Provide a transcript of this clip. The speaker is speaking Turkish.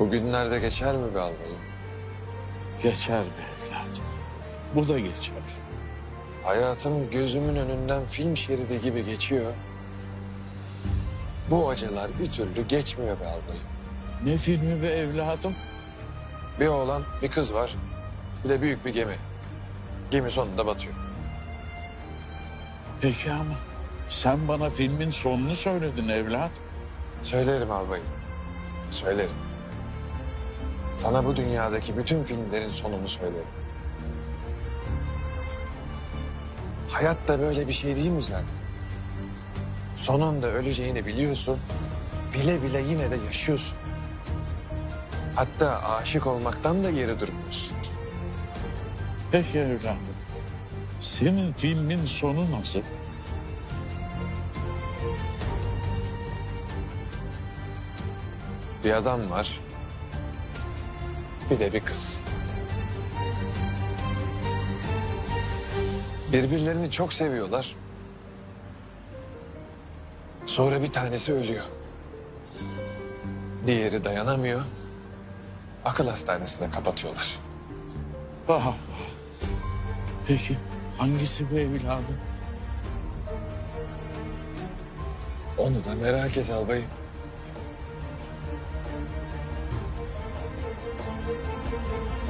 Bu günlerde geçer mi be albayım? Geçer be evladım. Bu da geçer. Hayatım gözümün önünden film şeridi gibi geçiyor. Bu acılar bir türlü geçmiyor be albayım. Ne filmi be evladım? Bir oğlan, bir kız var. Bir de büyük bir gemi. Gemi sonunda batıyor. Peki ama sen bana filmin sonunu söyledin evlat. Söylerim albayım. Söylerim. Sana bu dünyadaki bütün filmlerin sonunu söylerim. Hayat da böyle bir şey değil mi zaten? Sonunda öleceğini biliyorsun. Bile bile yine de yaşıyorsun. Hatta aşık olmaktan da geri durmuyorsun. Peki evladım. Senin filmin sonu nasıl? Bir adam var. Bir de bir kız. Birbirlerini çok seviyorlar. Sonra bir tanesi ölüyor. Diğeri dayanamıyor. Akıl hastanesine kapatıyorlar. Ah, ah. Peki hangisi bu evladım? Onu da merak et albayım. Thank you.